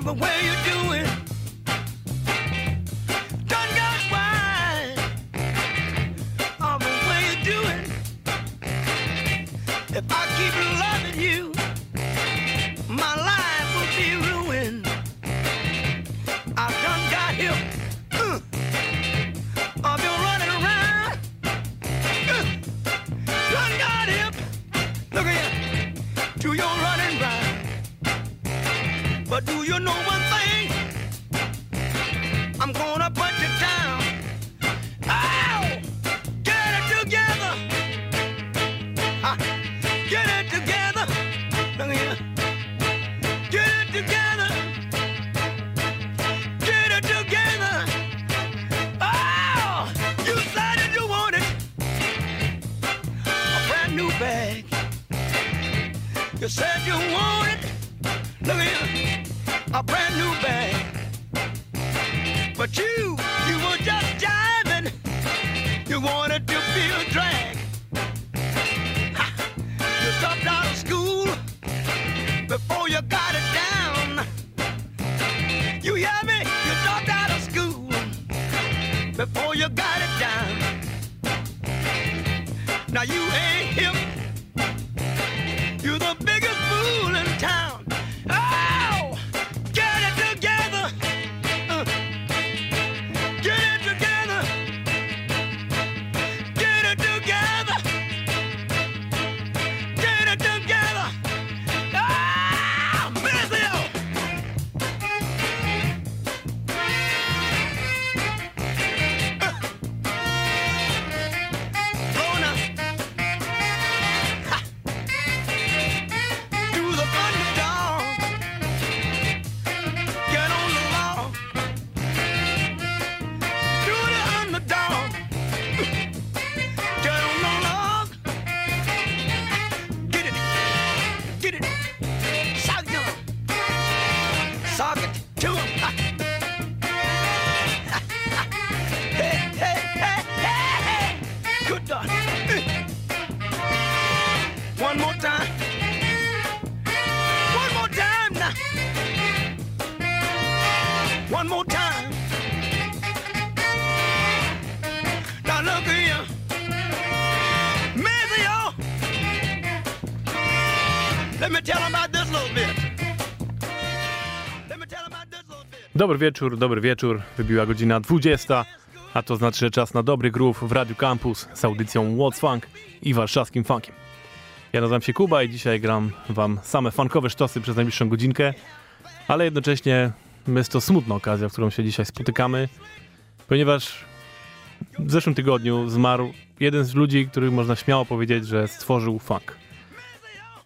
on the way Dobry wieczór, dobry wieczór. Wybiła godzina 20, a to znaczy, że czas na dobry groove w Radiu Campus z audycją What's Funk i warszawskim funkiem. Ja nazywam się Kuba i dzisiaj gram wam same funkowe sztosy przez najbliższą godzinkę, ale jednocześnie jest to smutna okazja, w którą się dzisiaj spotykamy, ponieważ w zeszłym tygodniu zmarł jeden z ludzi, który można śmiało powiedzieć, że stworzył funk.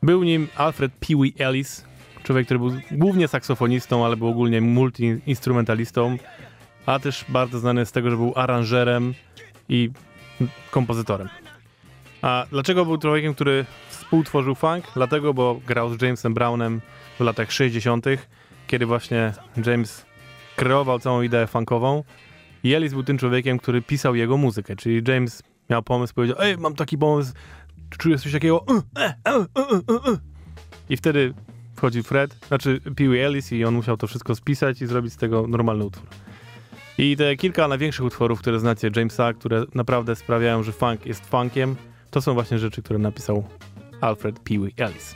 Był nim Alfred Pee Wee Ellis, człowiek, który był głównie saksofonistą, ale był ogólnie multi-instrumentalistą, a też bardzo znany z tego, że był aranżerem i kompozytorem. A dlaczego był człowiekiem, który współtworzył funk? Dlatego, bo grał z Jamesem Brownem w latach 60., kiedy właśnie James kreował całą ideę funkową. I był tym człowiekiem, który pisał jego muzykę, czyli James miał pomysł, powiedział, ej, mam taki pomysł, czuję coś takiego, "Uh, e, e, e, e, e". i wtedy wchodzi Fred, znaczy Pee Ellis i on musiał to wszystko spisać i zrobić z tego normalny utwór. I te kilka największych utworów, które znacie Jamesa, które naprawdę sprawiają, że funk jest funkiem, to są właśnie rzeczy, które napisał Alfred Pee Ellis.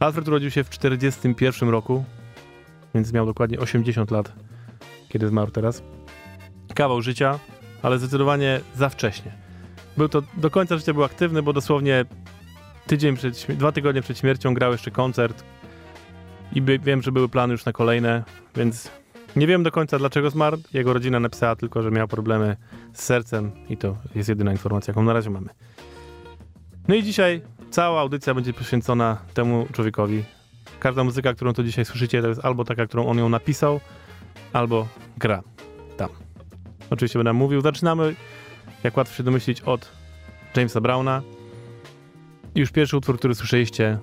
Alfred urodził się w 1941 roku, więc miał dokładnie 80 lat, kiedy zmarł teraz. Kawał życia, ale zdecydowanie za wcześnie. Był to, do końca życia był aktywny, bo dosłownie tydzień przed, dwa tygodnie przed śmiercią grał jeszcze koncert i by, wiem, że były plany już na kolejne, więc nie wiem do końca dlaczego zmarł. Jego rodzina napisała tylko, że miał problemy z sercem i to jest jedyna informacja, jaką na razie mamy. No i dzisiaj cała audycja będzie poświęcona temu człowiekowi. Każda muzyka, którą tu dzisiaj słyszycie, to jest albo taka, którą on ją napisał, albo gra tam. Oczywiście będę mówił. Zaczynamy, jak łatwo się domyślić, od Jamesa Browna. I już pierwszy utwór, który słyszeliście,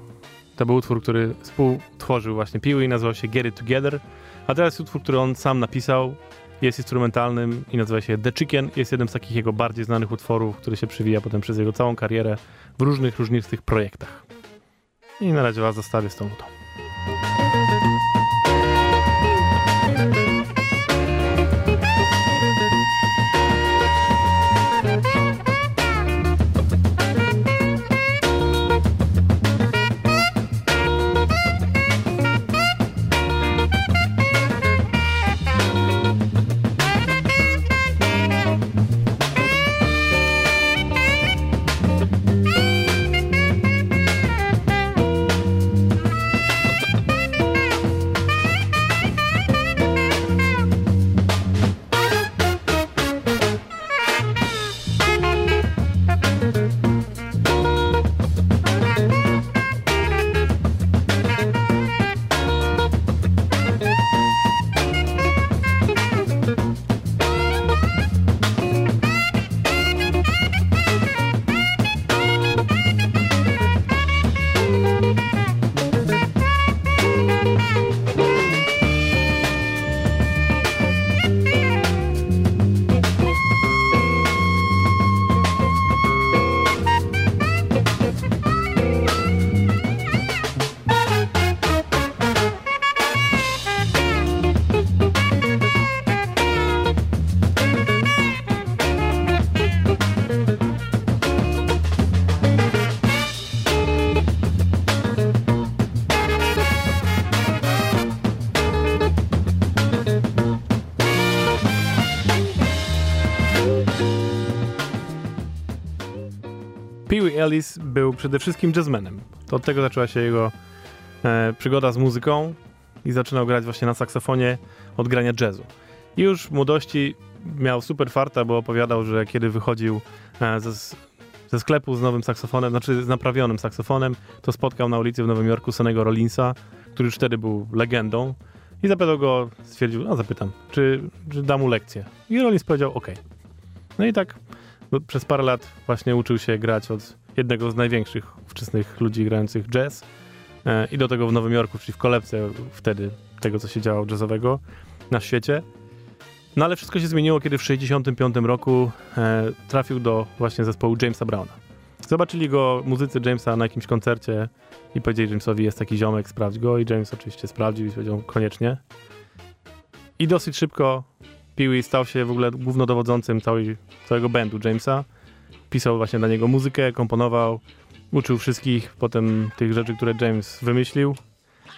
to był utwór, który współtworzył właśnie Pee Wee, nazywał się Get It Together. A teraz utwór, który on sam napisał, jest instrumentalnym i nazywa się The Chicken. Jest jednym z takich jego bardziej znanych utworów, który się przywija potem przez jego całą karierę w różnych, różnistych projektach. I na razie was zostawię z tą nutą. Ellis był przede wszystkim jazzmenem. To od tego zaczęła się jego e, przygoda z muzyką i zaczynał grać właśnie na saksofonie od grania jazzu. I już w młodości miał super farta, bo opowiadał, że kiedy wychodził e, ze, ze sklepu z nowym saksofonem, znaczy z naprawionym saksofonem, to spotkał na ulicy w Nowym Jorku Sonego Rollinsa, który już wtedy był legendą i zapytał go, stwierdził, no zapytam, czy, czy da mu lekcję. I Rollins powiedział, ok. No i tak przez parę lat właśnie uczył się grać od jednego z największych wczesnych ludzi grających jazz e, i do tego w Nowym Jorku, czyli w kolebce wtedy tego, co się działo jazzowego na świecie. No ale wszystko się zmieniło, kiedy w 1965 roku e, trafił do właśnie zespołu Jamesa Browna. Zobaczyli go muzycy Jamesa na jakimś koncercie i powiedzieli Jamesowi, jest taki ziomek, sprawdź go. I James oczywiście sprawdził i powiedział, koniecznie. I dosyć szybko Pee stał się w ogóle głównodowodzącym całej, całego bandu Jamesa. Pisał właśnie dla niego muzykę, komponował, uczył wszystkich potem tych rzeczy, które James wymyślił.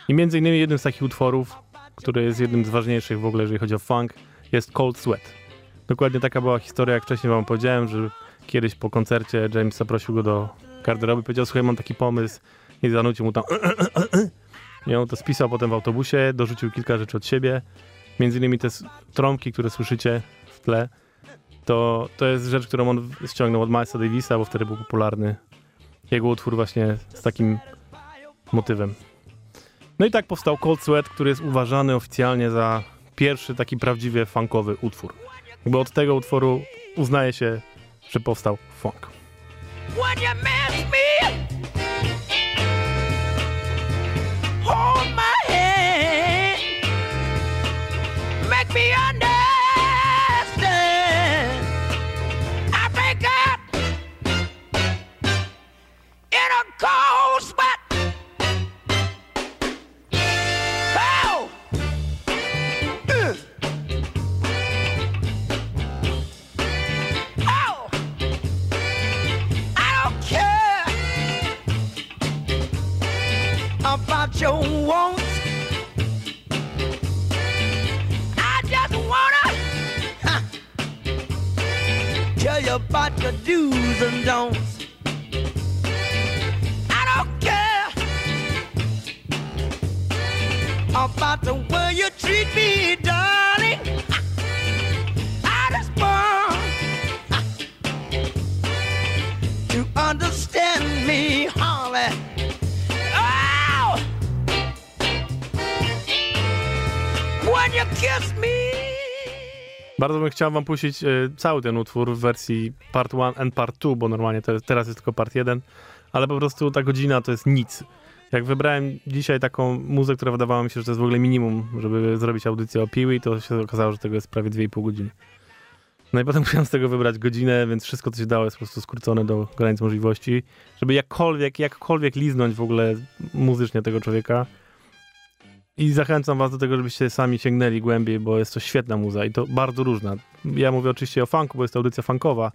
I między innymi jednym z takich utworów, który jest jednym z ważniejszych w ogóle, jeżeli chodzi o funk, jest Cold Sweat. Dokładnie taka była historia, jak wcześniej wam powiedziałem, że kiedyś po koncercie James zaprosił go do garderoby, powiedział, słuchaj, mam taki pomysł i zanucił mu tam i on to spisał potem w autobusie, dorzucił kilka rzeczy od siebie, między innymi te trąbki, które słyszycie w tle, to, to jest rzecz, którą on ściągnął od Milesa Davisa, bo wtedy był popularny. Jego utwór właśnie z takim motywem. No i tak powstał Cold Sweat, który jest uważany oficjalnie za pierwszy taki prawdziwie funkowy utwór. Bo od tego utworu uznaje się, że powstał funk. About your do's and don'ts. I don't care about the way you treat me, darling. Bardzo bym chciał wam puścić y, cały ten utwór w wersji part 1 and part 2, bo normalnie teraz jest tylko part 1, ale po prostu ta godzina to jest nic. Jak wybrałem dzisiaj taką muzę, która wydawała mi się, że to jest w ogóle minimum, żeby zrobić audycję o Piły, to się okazało, że tego jest prawie 2,5 godziny. No i potem musiałem z tego wybrać godzinę, więc wszystko, co się dało, jest po prostu skrócone do granic możliwości, żeby jakkolwiek, jakkolwiek liznąć w ogóle muzycznie tego człowieka, i zachęcam was do tego, żebyście sami sięgnęli głębiej, bo jest to świetna muza i to bardzo różna. Ja mówię oczywiście o funku, bo jest to audycja funkowa,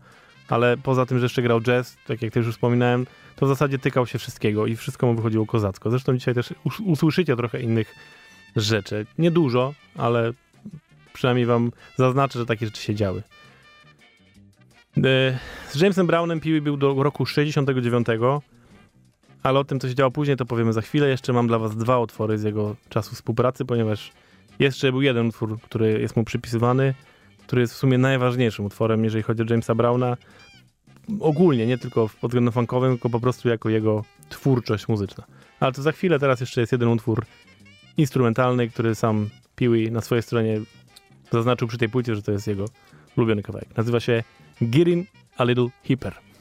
ale poza tym, że jeszcze grał jazz, tak jak też już wspominałem, to w zasadzie tykał się wszystkiego i wszystko mu wychodziło kozacko. Zresztą dzisiaj też usłyszycie trochę innych rzeczy. Nie dużo, ale przynajmniej wam zaznaczę, że takie rzeczy się działy. E, z Jamesem Brownem Peewee był do roku 69 ale o tym, co się działo później, to powiemy za chwilę. Jeszcze mam dla was dwa utwory z jego czasu współpracy, ponieważ jeszcze był jeden utwór, który jest mu przypisywany, który jest w sumie najważniejszym utworem, jeżeli chodzi o Jamesa Browna. Ogólnie, nie tylko pod względem funkowym, tylko po prostu jako jego twórczość muzyczna. Ale to za chwilę, teraz jeszcze jest jeden utwór instrumentalny, który sam Peewee na swojej stronie zaznaczył przy tej płycie, że to jest jego ulubiony kawałek. Nazywa się Getting a Little Hipper.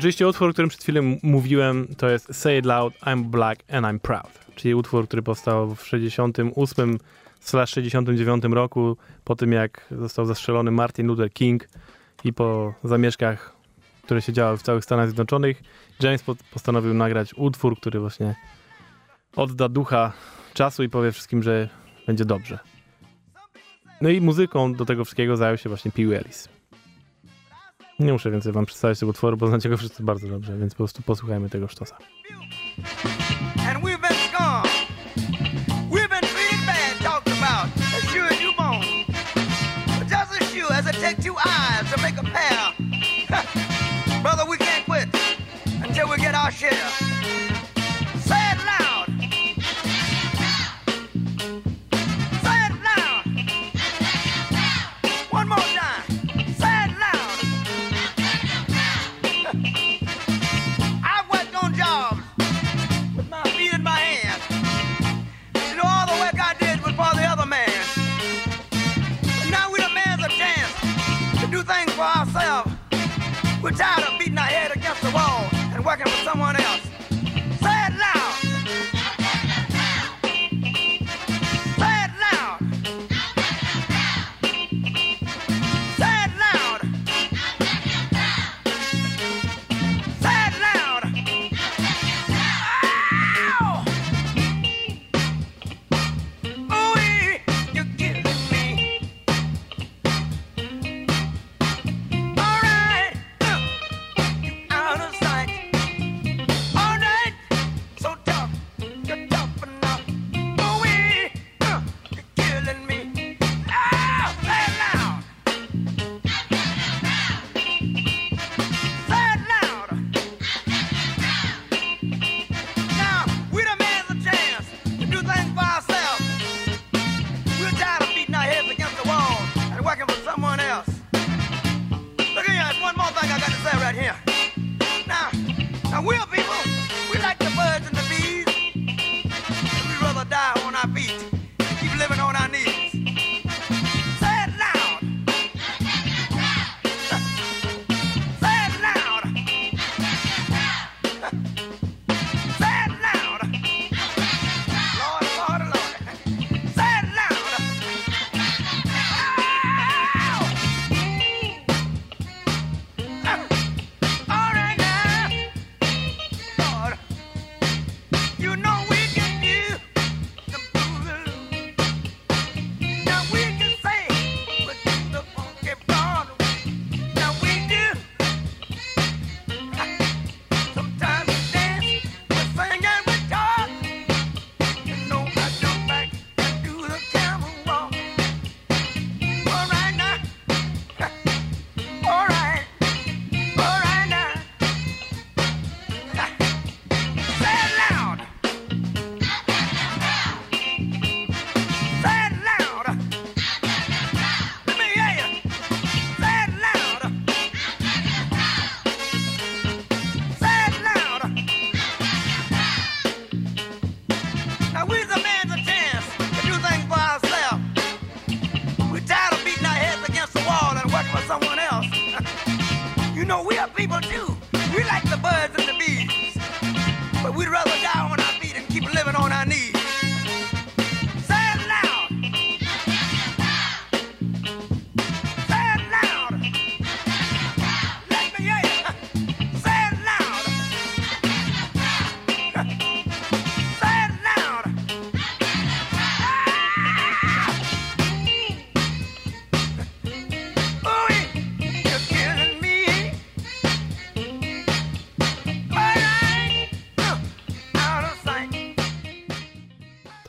Oczywiście utwór, o którym przed chwilą mówiłem, to jest Say It Loud, I'm Black and I'm Proud, czyli utwór, który powstał w 68 69 roku, po tym jak został zastrzelony Martin Luther King i po zamieszkach, które się działy w całych Stanach Zjednoczonych, James postanowił nagrać utwór, który właśnie odda ducha czasu i powie wszystkim, że będzie dobrze. No i muzyką do tego wszystkiego zajął się właśnie Pee Ellis. Nie muszę więcej wam przedstawiać tego utworu, bo znacie go wszyscy bardzo dobrze, więc po prostu posłuchajmy tego sztosa.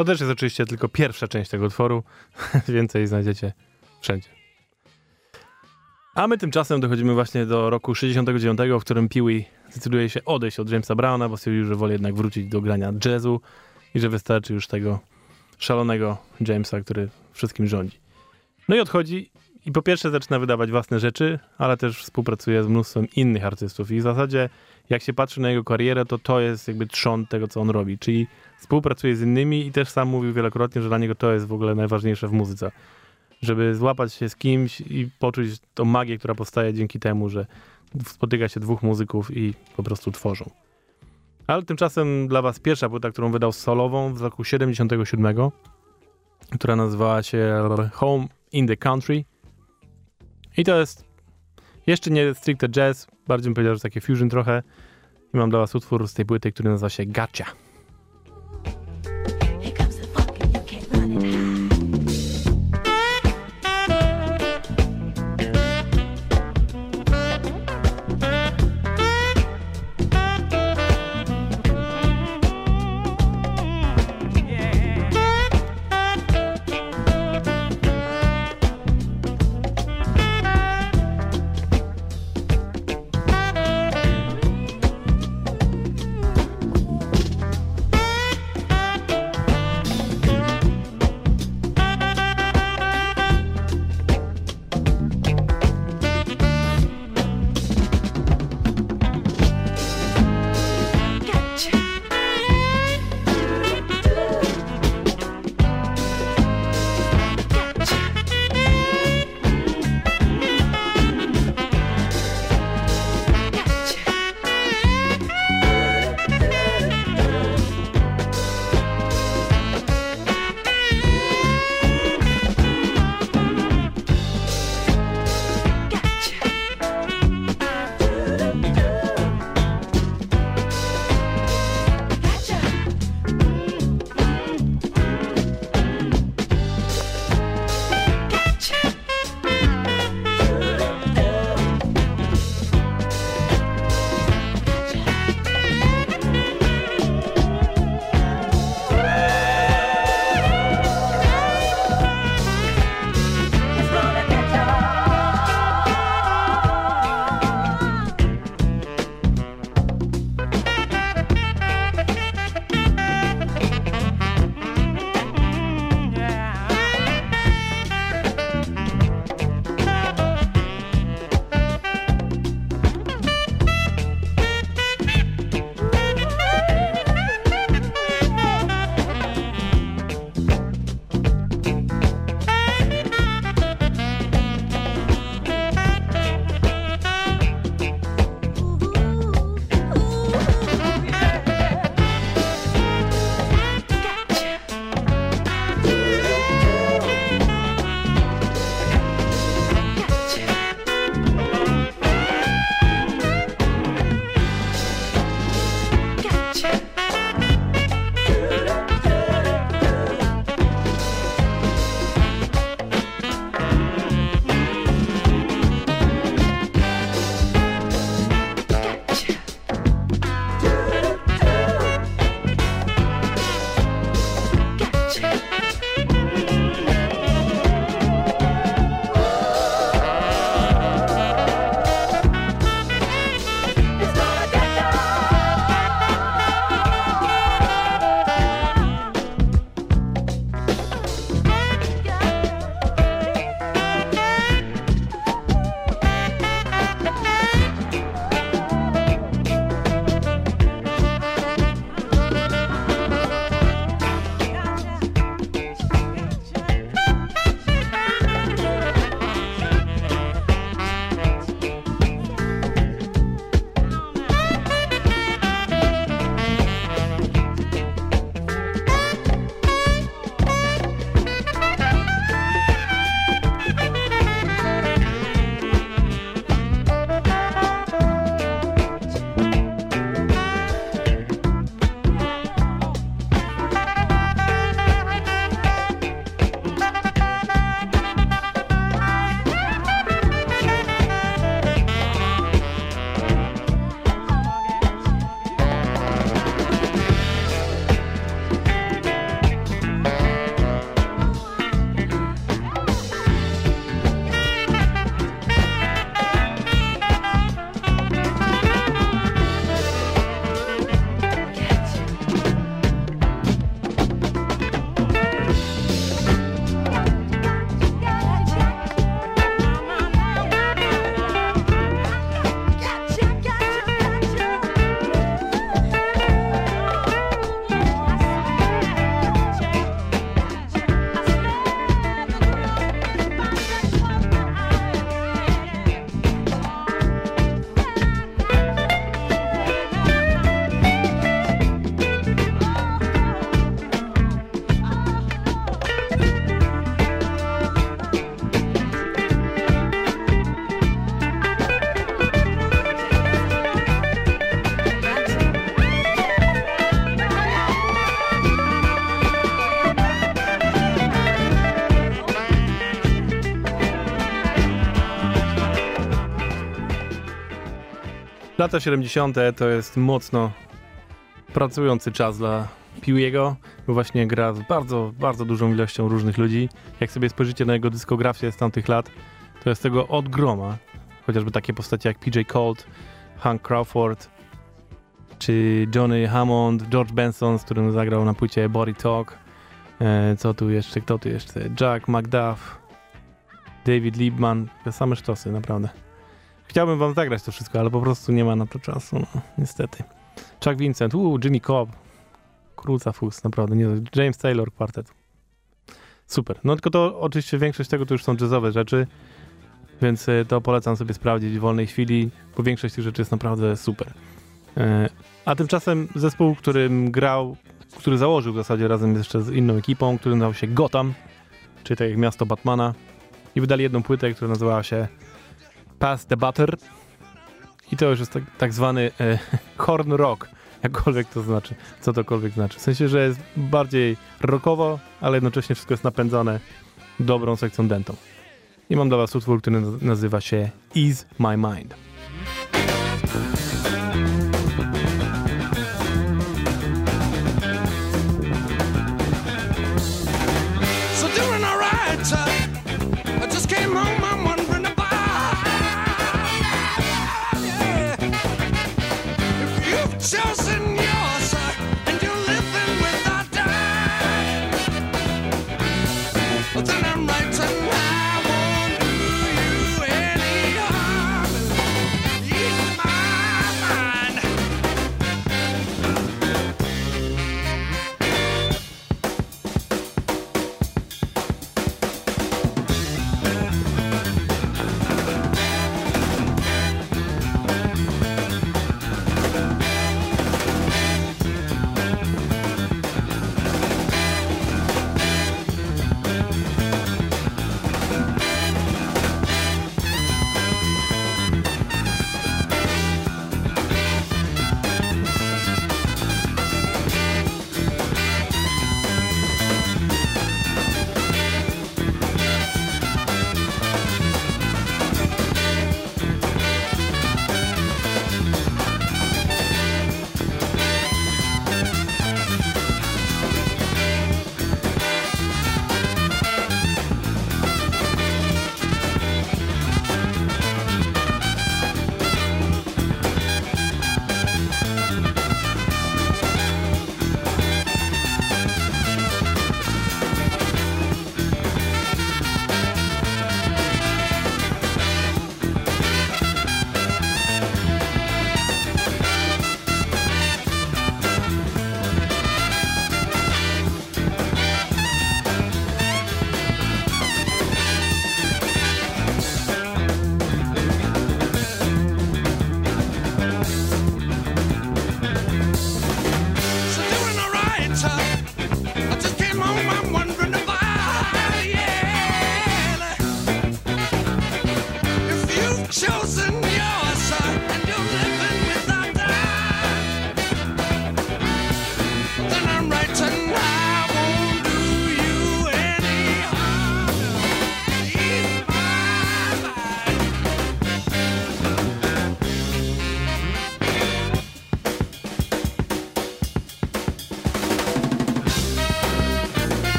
To też jest oczywiście tylko pierwsza część tego utworu. Więcej znajdziecie wszędzie. A my tymczasem dochodzimy właśnie do roku 69, w którym Peewee zdecyduje się odejść od Jamesa Browna, bo stwierdził, że woli jednak wrócić do grania jazzu i że wystarczy już tego szalonego Jamesa, który wszystkim rządzi. No i odchodzi i po pierwsze zaczyna wydawać własne rzeczy, ale też współpracuje z mnóstwem innych artystów. I w zasadzie, jak się patrzy na jego karierę, to to jest jakby trzon tego, co on robi. Czyli współpracuje z innymi i też sam mówił wielokrotnie, że dla niego to jest w ogóle najważniejsze w muzyce. Żeby złapać się z kimś i poczuć tą magię, która powstaje dzięki temu, że spotyka się dwóch muzyków i po prostu tworzą. Ale tymczasem dla was pierwsza płyta, którą wydał solową w roku 77, która nazywała się Home in the Country. I to jest jeszcze nie stricte jazz, bardziej bym powiedział, że takie fusion trochę. I mam dla was utwór z tej płyty, który nazywa się Gotcha. Lata 70. to jest mocno pracujący czas dla Pewiego, bo właśnie gra z bardzo, bardzo dużą ilością różnych ludzi. Jak sobie spojrzycie na jego dyskografię z tamtych lat, to jest tego od groma. Chociażby takie postacie jak PJ Colt, Hank Crawford, czy Johnny Hammond, George Benson, z którym zagrał na płycie Body Talk. E, co tu jeszcze, kto tu jeszcze? Jack McDuff, David Liebman, te same sztosy, naprawdę. Chciałbym wam zagrać to wszystko, ale po prostu nie ma na to czasu, no, niestety. Chuck Vincent, uu, Jimmy Cobb, Kruca Fus, naprawdę, nie, James Taylor Quartet. Super. No tylko to oczywiście większość tego to już są jazzowe rzeczy, więc e, to polecam sobie sprawdzić w wolnej chwili, bo większość tych rzeczy jest naprawdę super. E, A tymczasem zespół, którym grał, który założył w zasadzie razem jeszcze z inną ekipą, który nazywał się Gotham, czyli tak jak miasto Batmana, i wydali jedną płytę, która nazywała się Pass the Butter. I to już jest tak, tak zwany e, horn rock, jakkolwiek to znaczy, co tokolwiek znaczy. W sensie, że jest bardziej rockowo, ale jednocześnie wszystko jest napędzane dobrą sekcją dentą. I mam dla was utwór, który naz- nazywa się Ease My Mind.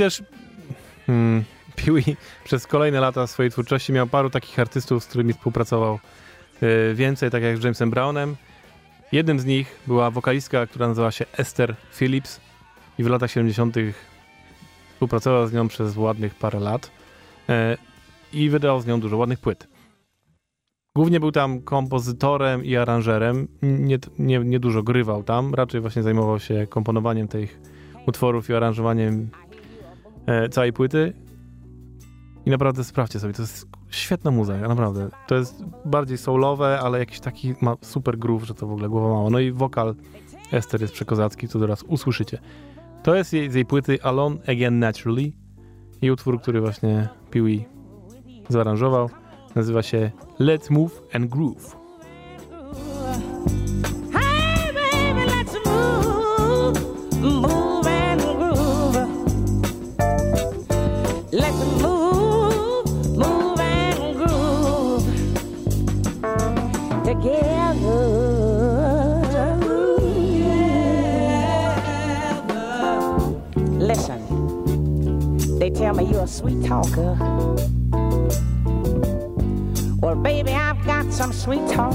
Też hmm, Peewee przez kolejne lata swojej twórczości miał paru takich artystów, z którymi współpracował e, więcej, tak jak z Jamesem Brownem. Jednym z nich była wokalistka, która nazywała się Esther Phillips i w latach 70. współpracował z nią przez ładnych parę lat e, i wydał z nią dużo ładnych płyt. Głównie był tam kompozytorem i aranżerem. Nie, nie, nie dużo grywał tam, raczej właśnie zajmował się komponowaniem tych utworów i aranżowaniem e, całej płyty. I naprawdę sprawdźcie sobie, to jest świetna muzyka, naprawdę. To jest bardziej soulowe, ale jakiś taki ma super groove, że to w ogóle głowa mało. No i wokal Esther jest przekozacki, co teraz usłyszycie. To jest jej, z jej płyty Alone Again Naturally i utwór, który właśnie Peewee zaaranżował, nazywa się Let's Move and Groove. Talker. Well, baby, I've got some sweet talk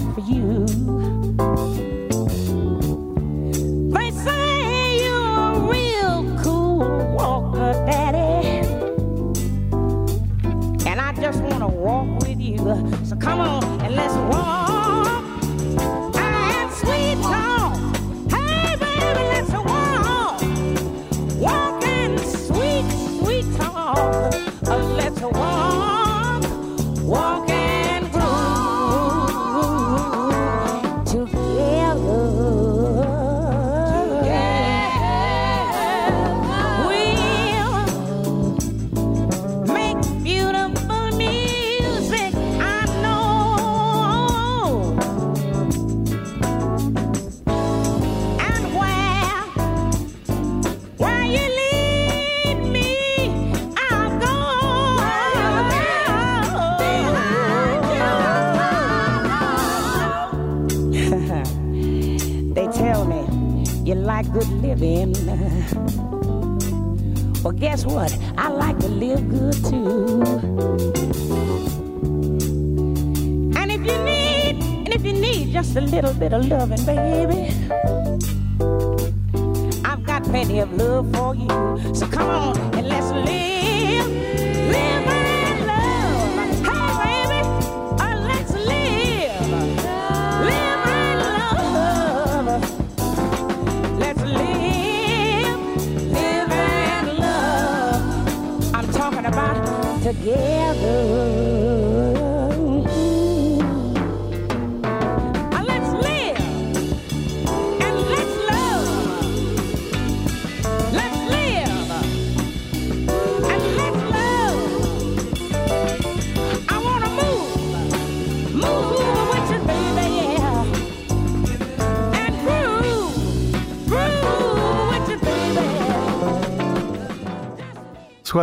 together.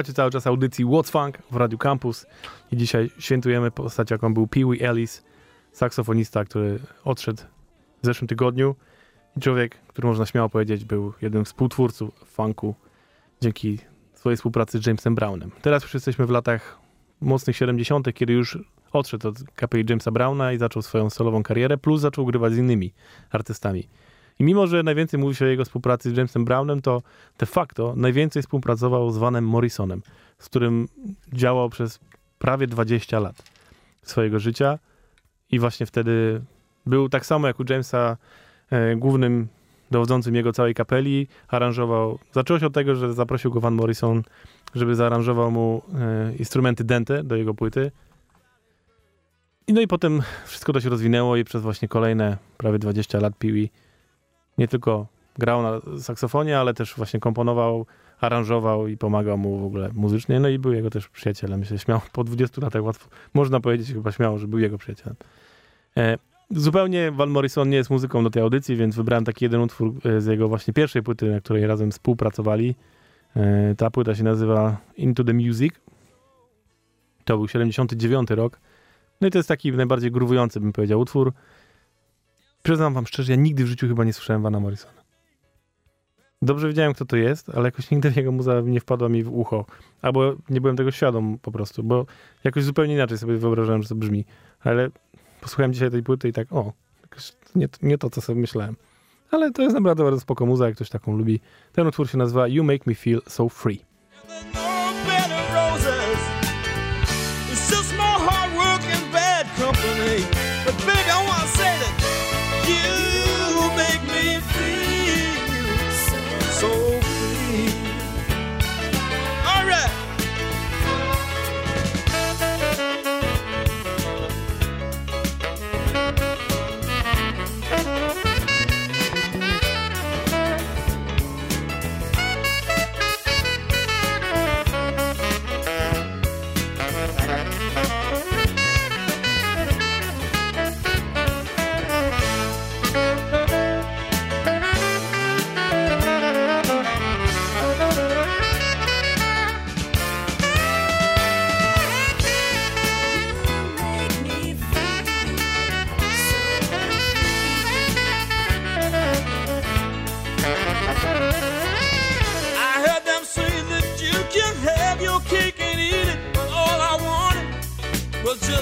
Słuchajcie cały czas audycji What's Funk w Radio Campus i dzisiaj świętujemy postać, jaką był Pee Wee Ellis, saksofonista, który odszedł w zeszłym tygodniu i człowiek, który można śmiało powiedzieć był jednym z współtwórców funku dzięki swojej współpracy z Jamesem Brownem. Teraz już jesteśmy w latach mocnych 70., kiedy już odszedł od kapeli Jamesa Browna i zaczął swoją solową karierę, plus zaczął grywać z innymi artystami. I mimo, że najwięcej mówi się o jego współpracy z Jamesem Brownem, to de facto najwięcej współpracował z Vanem Morrisonem, z którym działał przez prawie 20 lat swojego życia i właśnie wtedy był tak samo jak u Jamesa e, głównym dowodzącym jego całej kapeli, aranżował, zaczęło się od tego, że zaprosił go Van Morrison, żeby zaaranżował mu e, instrumenty dente do jego płyty. I no i potem wszystko to się rozwinęło i przez właśnie kolejne prawie 20 lat Peewee nie tylko grał na saksofonie, ale też właśnie komponował, aranżował i pomagał mu w ogóle muzycznie. No i był jego też przyjacielem. Myślę, śmiało, po 20 latach łatwo, można powiedzieć chyba śmiało, że był jego przyjacielem. E, zupełnie Van Morrison nie jest muzyką do tej audycji, więc wybrałem taki jeden utwór e, z jego właśnie pierwszej płyty, na której razem współpracowali. E, ta płyta się nazywa Into the Music. To był 79 rok. No i to jest taki najbardziej gruwujący, bym powiedział, utwór. Przyznam wam szczerze, ja nigdy w życiu chyba nie słyszałem Vana Morrisona. Dobrze wiedziałem, kto to jest, ale jakoś nigdy jego muza nie wpadła mi w ucho. Albo nie byłem tego świadom po prostu, bo jakoś zupełnie inaczej sobie wyobrażałem, że to brzmi. Ale posłuchałem dzisiaj tej płyty i tak, o, nie, nie to, co sobie myślałem. Ale to jest naprawdę bardzo spoko muza, jak ktoś taką lubi. Ten utwór się nazywa You Make Me Feel So Free.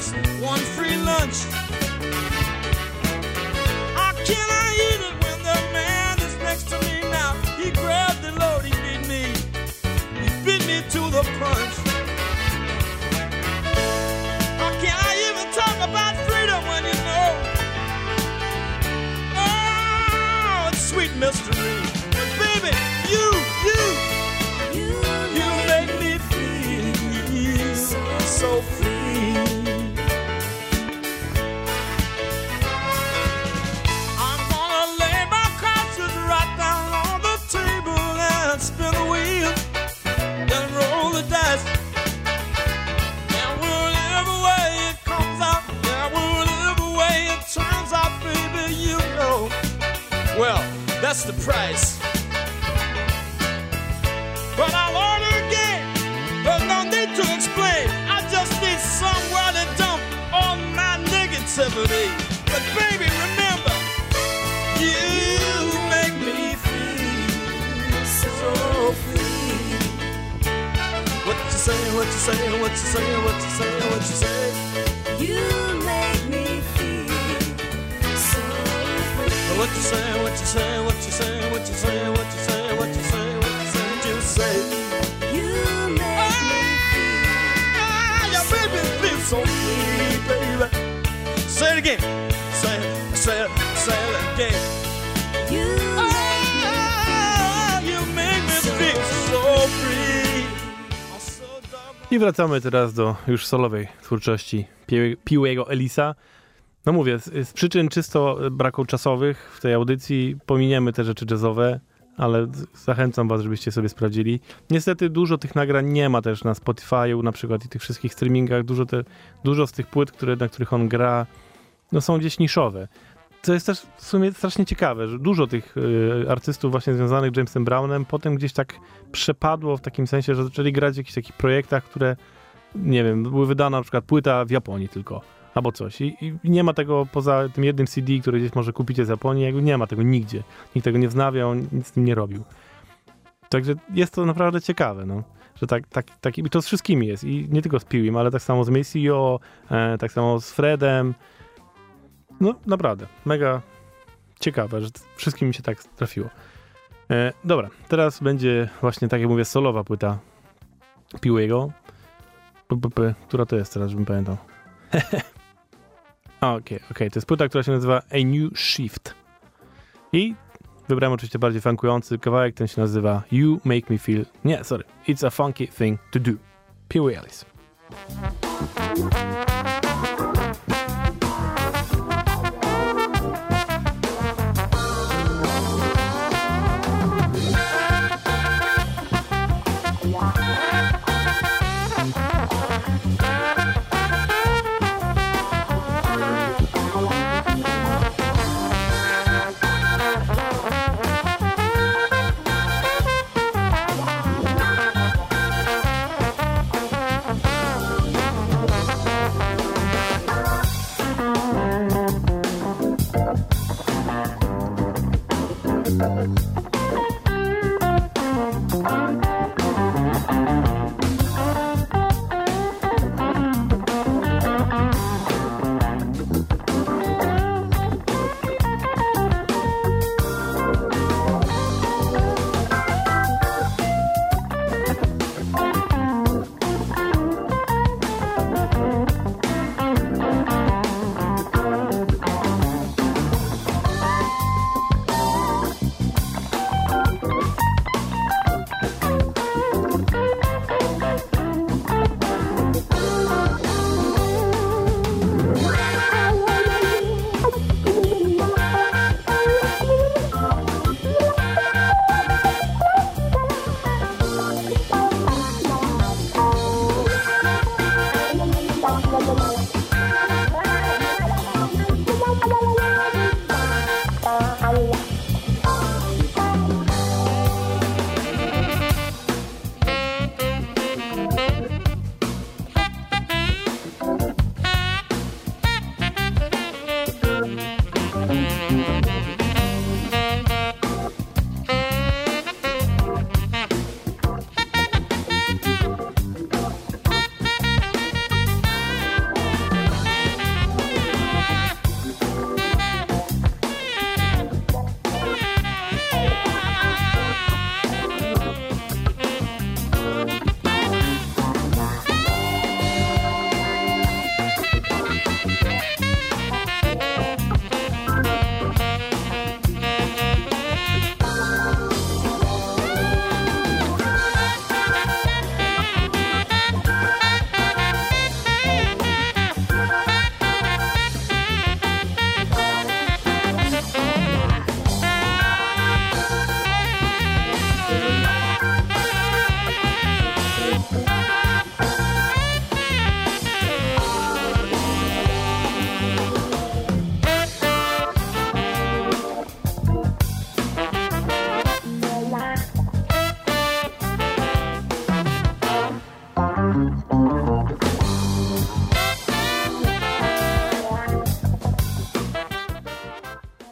Just one free lunch. How can I eat it when the man is next to me now? He grabbed the load, he beat me. He beat me to the punch. How can I even talk about freedom when you know? Oh, it's sweet mystery. Wracamy teraz do już solowej twórczości Pie- Piłego Elisa. No mówię, z, z przyczyn czysto braku czasowych w tej audycji pominiemy te rzeczy jazzowe, ale zachęcam was, żebyście sobie sprawdzili. Niestety dużo tych nagrań nie ma też na Spotify'u na przykład i tych wszystkich streamingach. Dużo, te, dużo z tych płyt, które, na których on gra, no są gdzieś niszowe. Co jest też w sumie strasznie ciekawe, że dużo tych y, artystów właśnie związanych z Jamesem Brownem potem gdzieś tak przepadło w takim sensie, że zaczęli grać w jakichś takich projektach, które nie wiem, były wydana na przykład płyta w Japonii tylko, albo coś. I, I nie ma tego poza tym jednym CD, który gdzieś może kupicie z Japonii, jakby nie ma tego nigdzie. Nikt tego nie wznawiał, nic z tym nie robił. Także jest to naprawdę ciekawe, no. Że tak, tak, tak, i to z wszystkimi jest. I nie tylko z Piwim, ale tak samo z Maceo, e, tak samo z Fredem. No, naprawdę, mega ciekawe, że wszystkim mi się tak trafiło. E, dobra, teraz będzie właśnie, tak jak mówię, solowa płyta Piłego. Która to jest teraz, żebym pamiętał. Okej, okej, to jest płyta, która się nazywa A New Shift. I wybrałem oczywiście bardziej funkujący kawałek, ten się nazywa You Make Me Feel... Nie, sorry. It's a Funky Thing to Do. Pee Wee Ellis.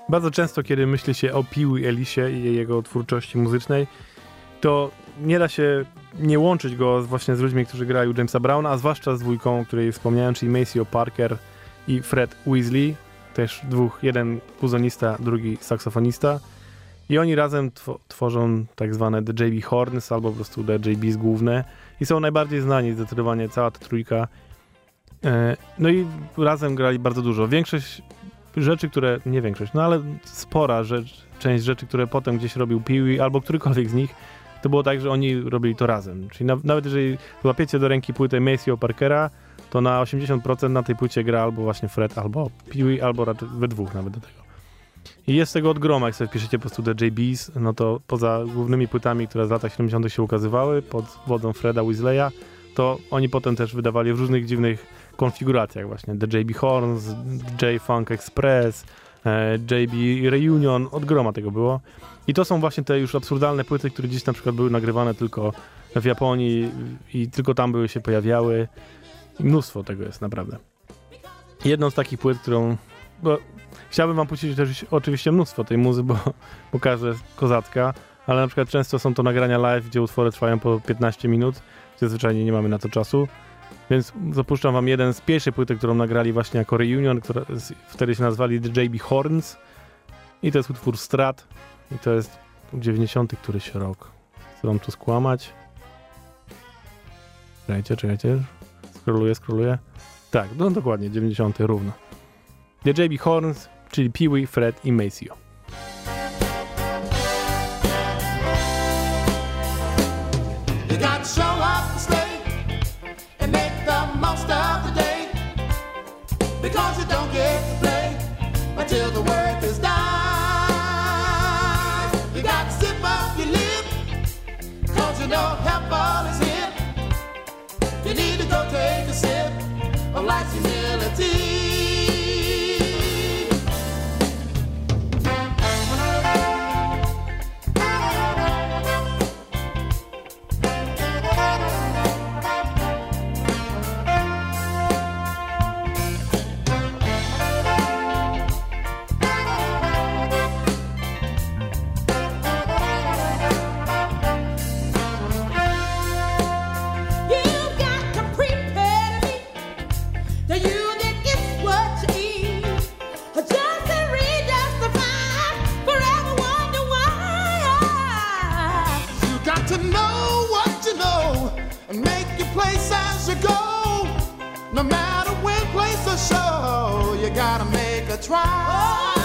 Bardzo często, kiedy myśli się o Piły Elisie i jego twórczości muzycznej, to nie da się nie łączyć go właśnie z ludźmi, którzy grają Jamesa Browna, a zwłaszcza z dwójką, o której wspomniałem, czyli Maceo Parker i Fred Weasley, też dwóch, jeden kuzonista, drugi saksofonista. I oni razem tw- tworzą tak zwane The JB Horns, albo po prostu The JBs główne, i są najbardziej znani zdecydowanie, cała ta trójka. E, No i razem grali bardzo dużo. Większość rzeczy, które, nie większość, no ale spora rzecz, część rzeczy, które potem gdzieś robił Pee albo którykolwiek z nich, to było tak, że oni robili to razem. Czyli na, nawet jeżeli łapiecie do ręki płytę Maceo Parkera, to na 80% na tej płycie gra albo właśnie Fred, albo Pee albo raczej we dwóch nawet do tego. I jest tego od groma, jak sobie wpiszecie po prostu The JBs, no to poza głównymi płytami, które w latach 70 się ukazywały pod wodą Freda Weasleya, to oni potem też wydawali w różnych dziwnych konfiguracjach właśnie. The JB Horns, J Funk Express, e, JB Reunion, od groma tego było. I to są właśnie te już absurdalne płyty, które gdzieś na przykład były nagrywane tylko w Japonii i tylko tam były się pojawiały. Mnóstwo tego jest naprawdę. Jedną z takich płyt, którą chciałbym wam puścić też oczywiście mnóstwo tej muzy, bo, jest kozacka, ale na przykład często są to nagrania live, gdzie utwory trwają po 15 minut, gdzie zwyczajnie nie mamy na to czasu. Więc zapuszczam wam jeden z pierwszej płyty, którą nagrali właśnie jako reunion, która wtedy się nazwali The JB Horns. I to jest utwór Strat. I to jest 90 któryś rok. Chcę wam tu skłamać. Czekajcie, czekajcie. Scrolluję, scrolluję. Tak, no dokładnie, 90 równo. The JB Horns, czyli Fred i Maceo. To until the work is done. You got to sip up your lip because you know help all is here. You need to go take a sip of life's place as you go. No matter when, place or show, you gotta make a try. You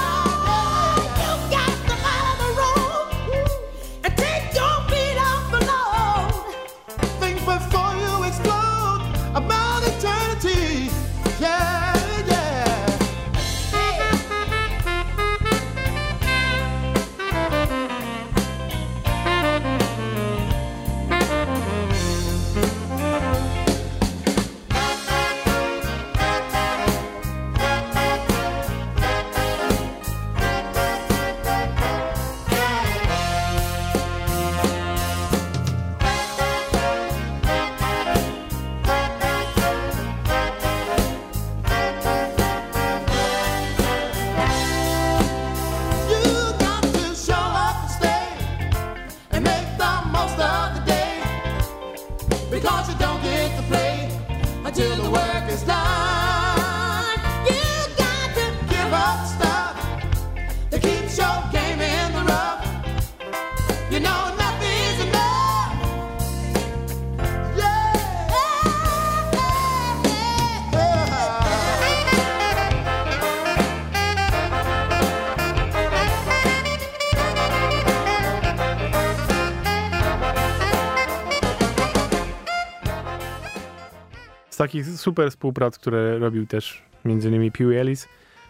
takich super współprac, które robił też między innymi Pee Ellis,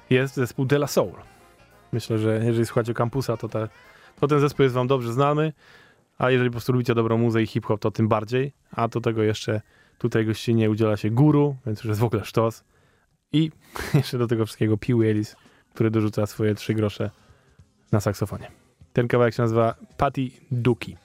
jest zespół De La Soul. Myślę, że jeżeli słuchacie kampusa, to, te, to ten zespół jest wam dobrze znany, a jeżeli po prostu lubicie dobrą muzę i hip-hop, to tym bardziej. A do tego jeszcze tutaj gościnnie udziela się Guru, więc już jest w ogóle sztos. I jeszcze do tego wszystkiego Pee Ellis, który dorzuca swoje trzy grosze na saksofonie. Ten kawałek się nazywa Patty Duki.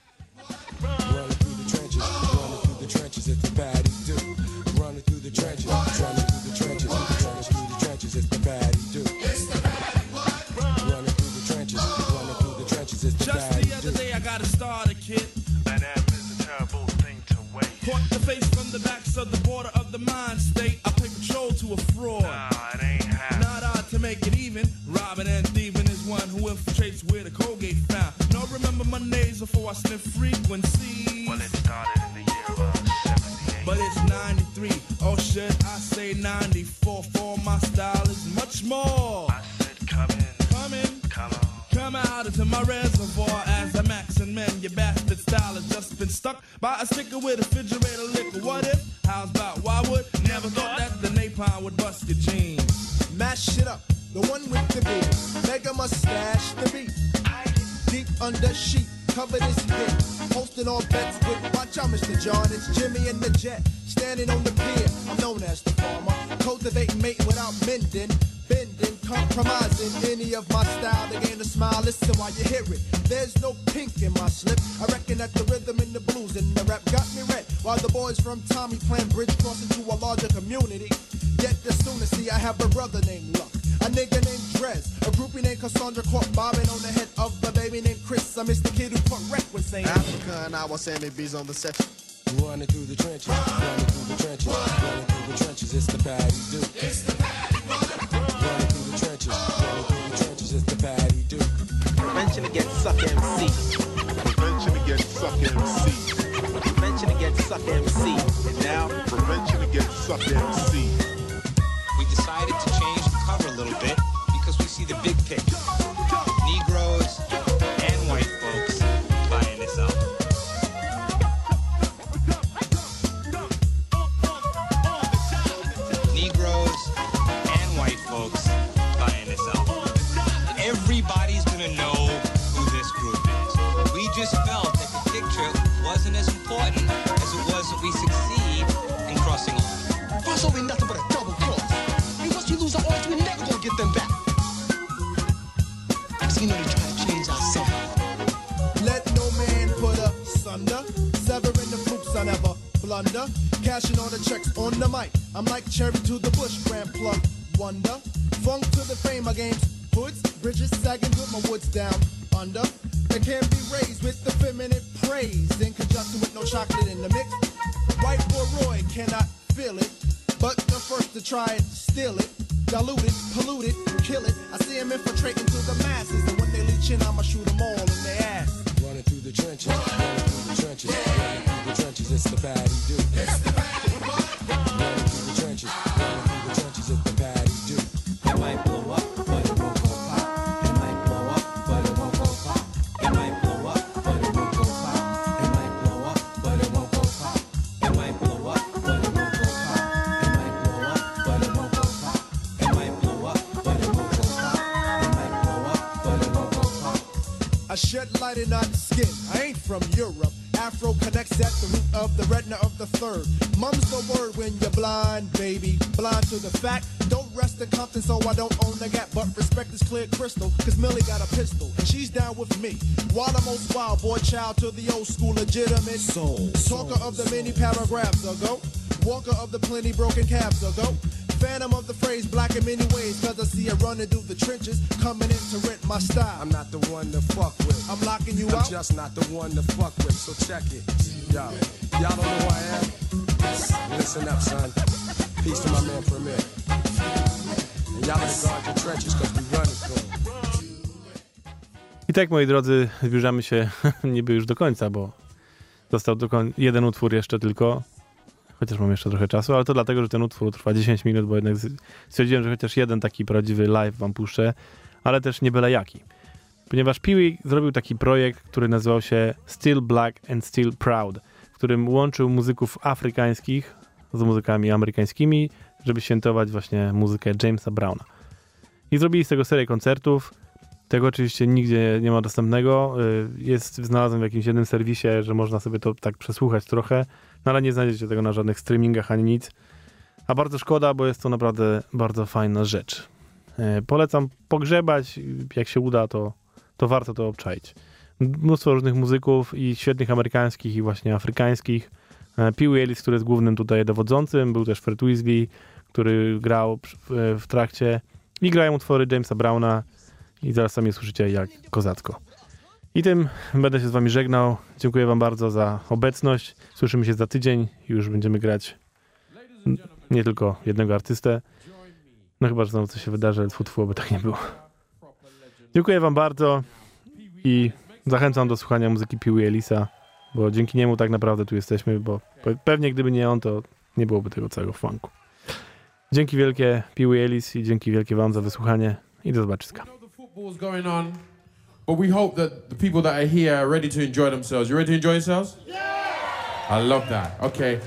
The border of the mind state. I pay patrol to a fraud. Nah, it ain't happening. Not odd to make it even. Robbing and thieving is one who infiltrates where the Colgate found. No, remember Mondays before I sniff frequencies. Well, it started in the year of 78. But it's 93. Oh, should I say 94? For my style is much more. I said, come in, Come in, come on. come out into my reservoir as a max and men. Your bastard style has just been stuck by a sticker with a refrigerator bust your jeans. Mash it up, the one with the beat. Mega mustache, the beat. Deep under sheet, covered his head. Hosting all bets with watch out, Mr. John. It's Jimmy and the Jet. Standing on the pier, I'm known as the farmer. Cultivating mate without mending. Bending, compromising any of my style to gain a smile. Listen while you hear it. There's no pink in my slip. I reckon that the rhythm and the blues and the rap got me red. While the boys from Tommy playing bridge cross into a larger community. I have a brother named Luck. A nigga named Drez, a groupie named Cassandra caught bobbing on the head of the baby named Chris. I miss the kid who put wreck when saying Africa and our Sammy B's on the set. Running through the trenches, running through the trenches, running through the trenches, it's the patty do. It's the patty Running through the trenches, running through the trenches, it's the patty do. Prevention against suck MC. Prevention against suck MC. Prevention against suck MC. And now, Prevention against suck MC. Little bit I'm like cherry to the bush, grand plug. Wonder. Funk to the fame of games. Hoods, bridges sagging with my woods down under. They can't be raised with the feminine praise. In conjunction with no chocolate in the mix. White boy Roy cannot feel it. But the first to try it, steal it. Dilute it, pollute it, kill it. I see him infiltrating to the masses. And when they leech in, I'ma shoot them all in their ass. Running through the trenches, running through the trenches, running through the trenches, it's the patty do. It's the through in skin. I ain't from Europe. Afro connects at the root of the retina of the third. Mum's the word when you're blind, baby. Blind to the fact. Don't rest in Compton, so I don't own the gap. But respect is clear crystal, cause Millie got a pistol. And she's down with me. While the most wild boy child to the old school legitimate soul. Talker of the many paragraphs ago. Walker of the plenty broken calves ago. Phantom of the phrase black in many ways, cause I see her running through the trenches, coming in to rent my style. I'm not the one to fuck with. I'm locking you I'm out. just not the one to fuck with, so check it. Yo, y'all don't know who I am? Listen up, son. Peace to my man Premier. And y'all better guard your trenches, cause we running through. I tak, moi drodzy, zbliżamy się niby już do końca, bo został do koń- jeden utwór jeszcze tylko. Chociaż mam jeszcze trochę czasu, ale to dlatego, że ten utwór trwa 10 minut, bo jednak stwierdziłem, że chociaż jeden taki prawdziwy live wam puszczę, ale też nie byle jaki. Ponieważ Peewee zrobił taki projekt, który nazywał się Still Black and Still Proud, w którym łączył muzyków afrykańskich z muzykami amerykańskimi, żeby świętować właśnie muzykę Jamesa Browna. I zrobili z tego serię koncertów. Tego oczywiście nigdzie nie ma dostępnego. Y, Jest, znalazłem w jakimś jednym serwisie, że można sobie to tak przesłuchać trochę, no ale nie znajdziecie tego na żadnych streamingach ani nic. A bardzo szkoda, bo jest to naprawdę bardzo fajna rzecz. Y, Polecam pogrzebać, jak się uda, to, to warto to obczaić. Mnóstwo różnych muzyków i świetnych amerykańskich i właśnie afrykańskich. E, Pee Ellis, który jest głównym tutaj dowodzącym, był też Fred Weasley, który grał w, w trakcie i grają utwory Jamesa Browna i zaraz sami słyszycie jak kozacko. I tym będę się z wami żegnał. Dziękuję wam bardzo za obecność. Słyszymy się za tydzień. Już będziemy grać nie tylko jednego artystę. No chyba, że znowu coś się wydarzy, ale tfu, by tak nie było. Dziękuję wam bardzo i zachęcam do słuchania muzyki Piły Elisa, bo dzięki niemu tak naprawdę tu jesteśmy, bo pe- pewnie gdyby nie on, to nie byłoby tego całego funku. Dzięki wielkie Piły Elis i dzięki wielkie wam za wysłuchanie i do zobaczyska. Football's going on, but we hope that the people that are here are ready to enjoy themselves. You ready to enjoy yourselves? Yeah! I love that. Okay.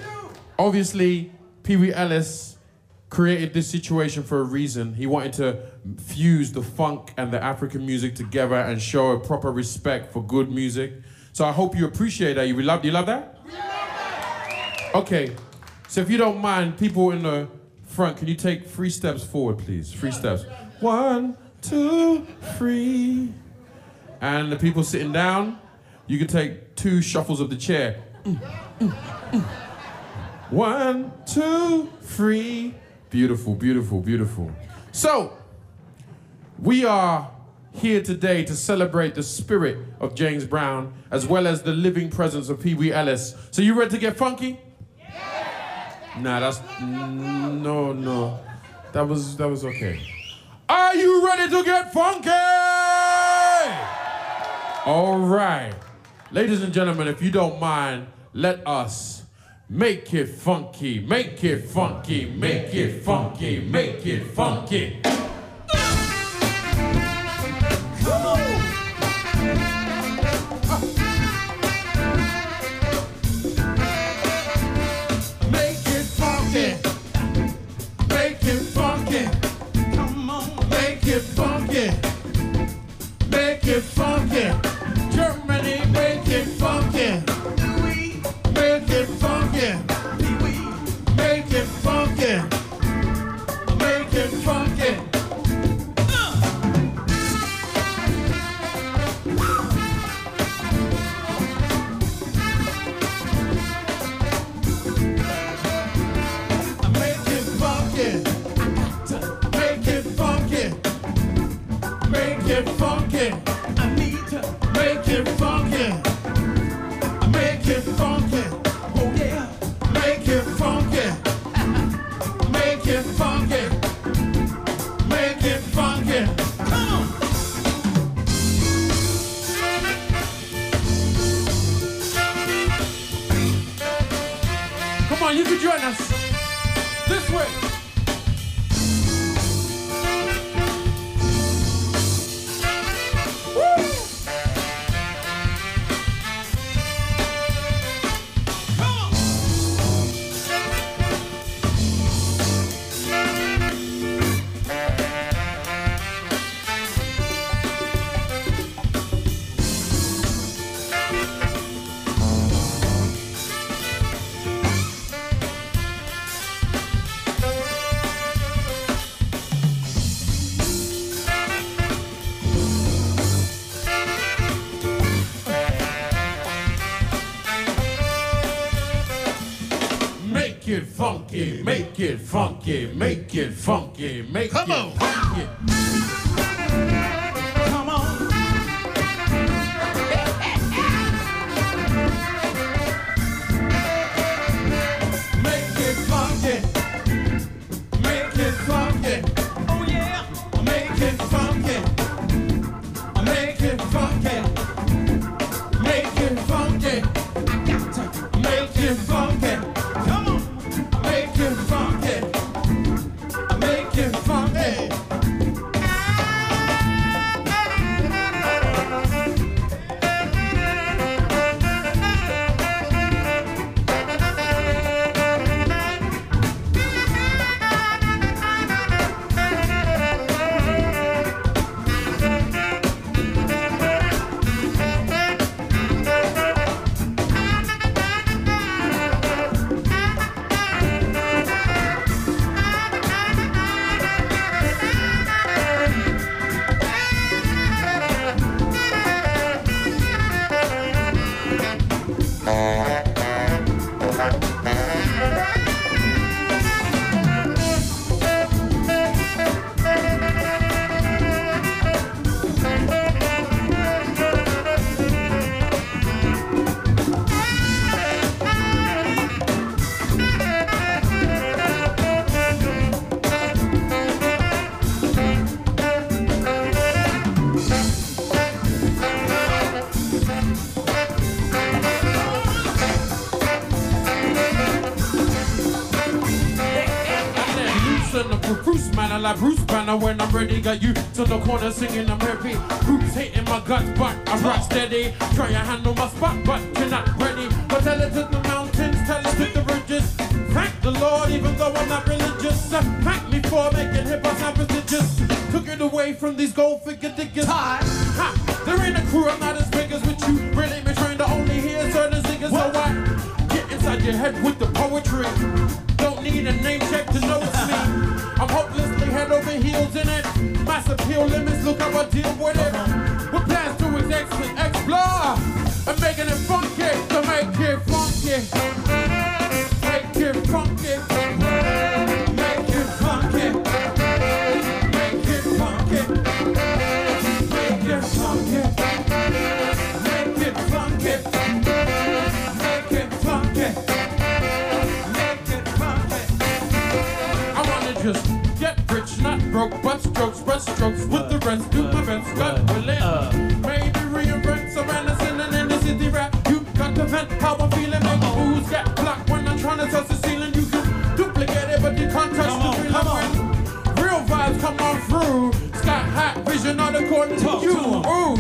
Obviously, Pee Wee Ellis created this situation for a reason. He wanted to fuse the funk and the African music together and show a proper respect for good music. So I hope you appreciate that. You love, you love that? Okay. So if you don't mind, people in the front, can you take three steps forward, please? Three steps. One, two, three. And the people sitting down, you can take two shuffles of the chair. One, two, three. Beautiful, beautiful, beautiful. So, we are here today to celebrate the spirit of James Brown as well as the living presence of Pee Wee Ellis. So, you ready to get funky? Nah, that's no, no. That was that was okay. Are you ready to get funky? All right. Ladies and gentlemen, if you don't mind, let us make it funky, make it funky, make it funky, make it funky. Funky, make it funky, make Come it on. Banner ready. Got you to the corner singing, I'm happy. Bruce hating my guts, but I'm rock steady. Try to handle my spot, but you're not ready. But tell it to the mountains, tell it to the ridges. Thank the Lord, even though I'm not religious. Thank me for making hip hop sound prestigious. Took it away from these gold figure diggers. Ha! There ain't a crew, I'm not as big as with you. Really been trained to only hear certain singers. So I get inside your head with the poetry. Don't need a name check to know it's me. I'm hopelessly heels in it. Mass appeal limits, look how I deal with it. With plans to ex- explore. I'm making it funky to make it funky. Gordon, talk you to him.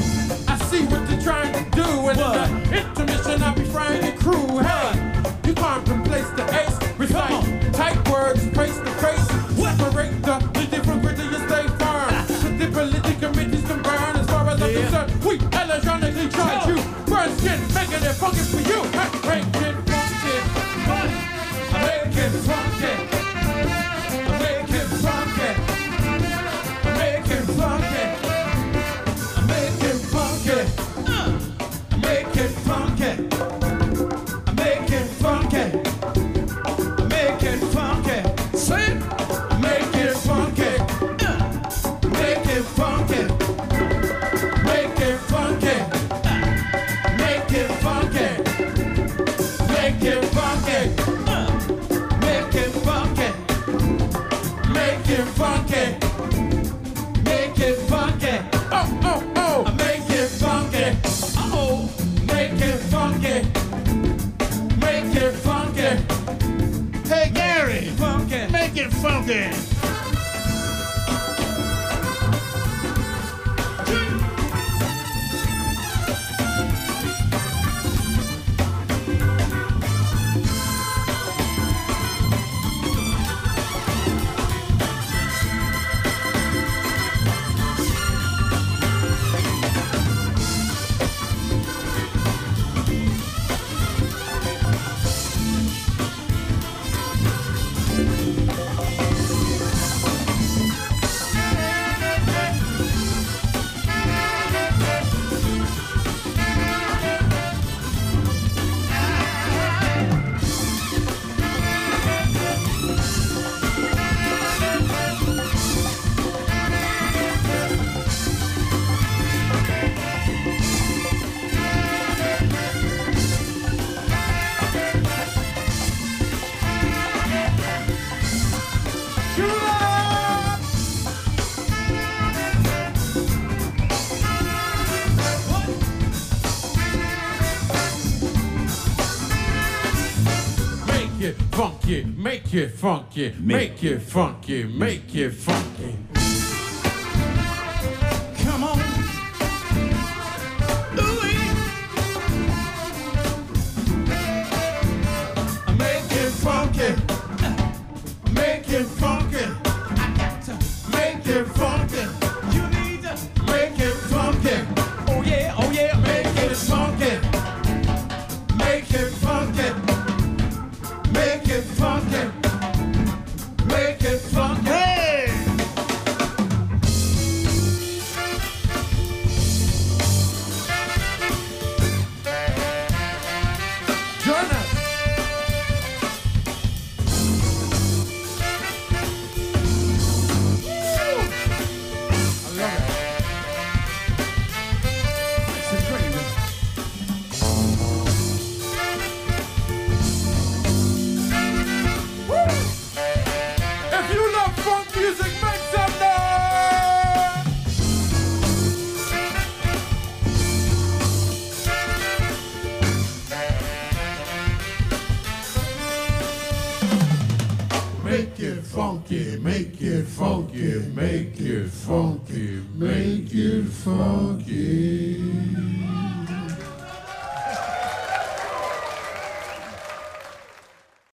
It funky, make it funky, make it funky.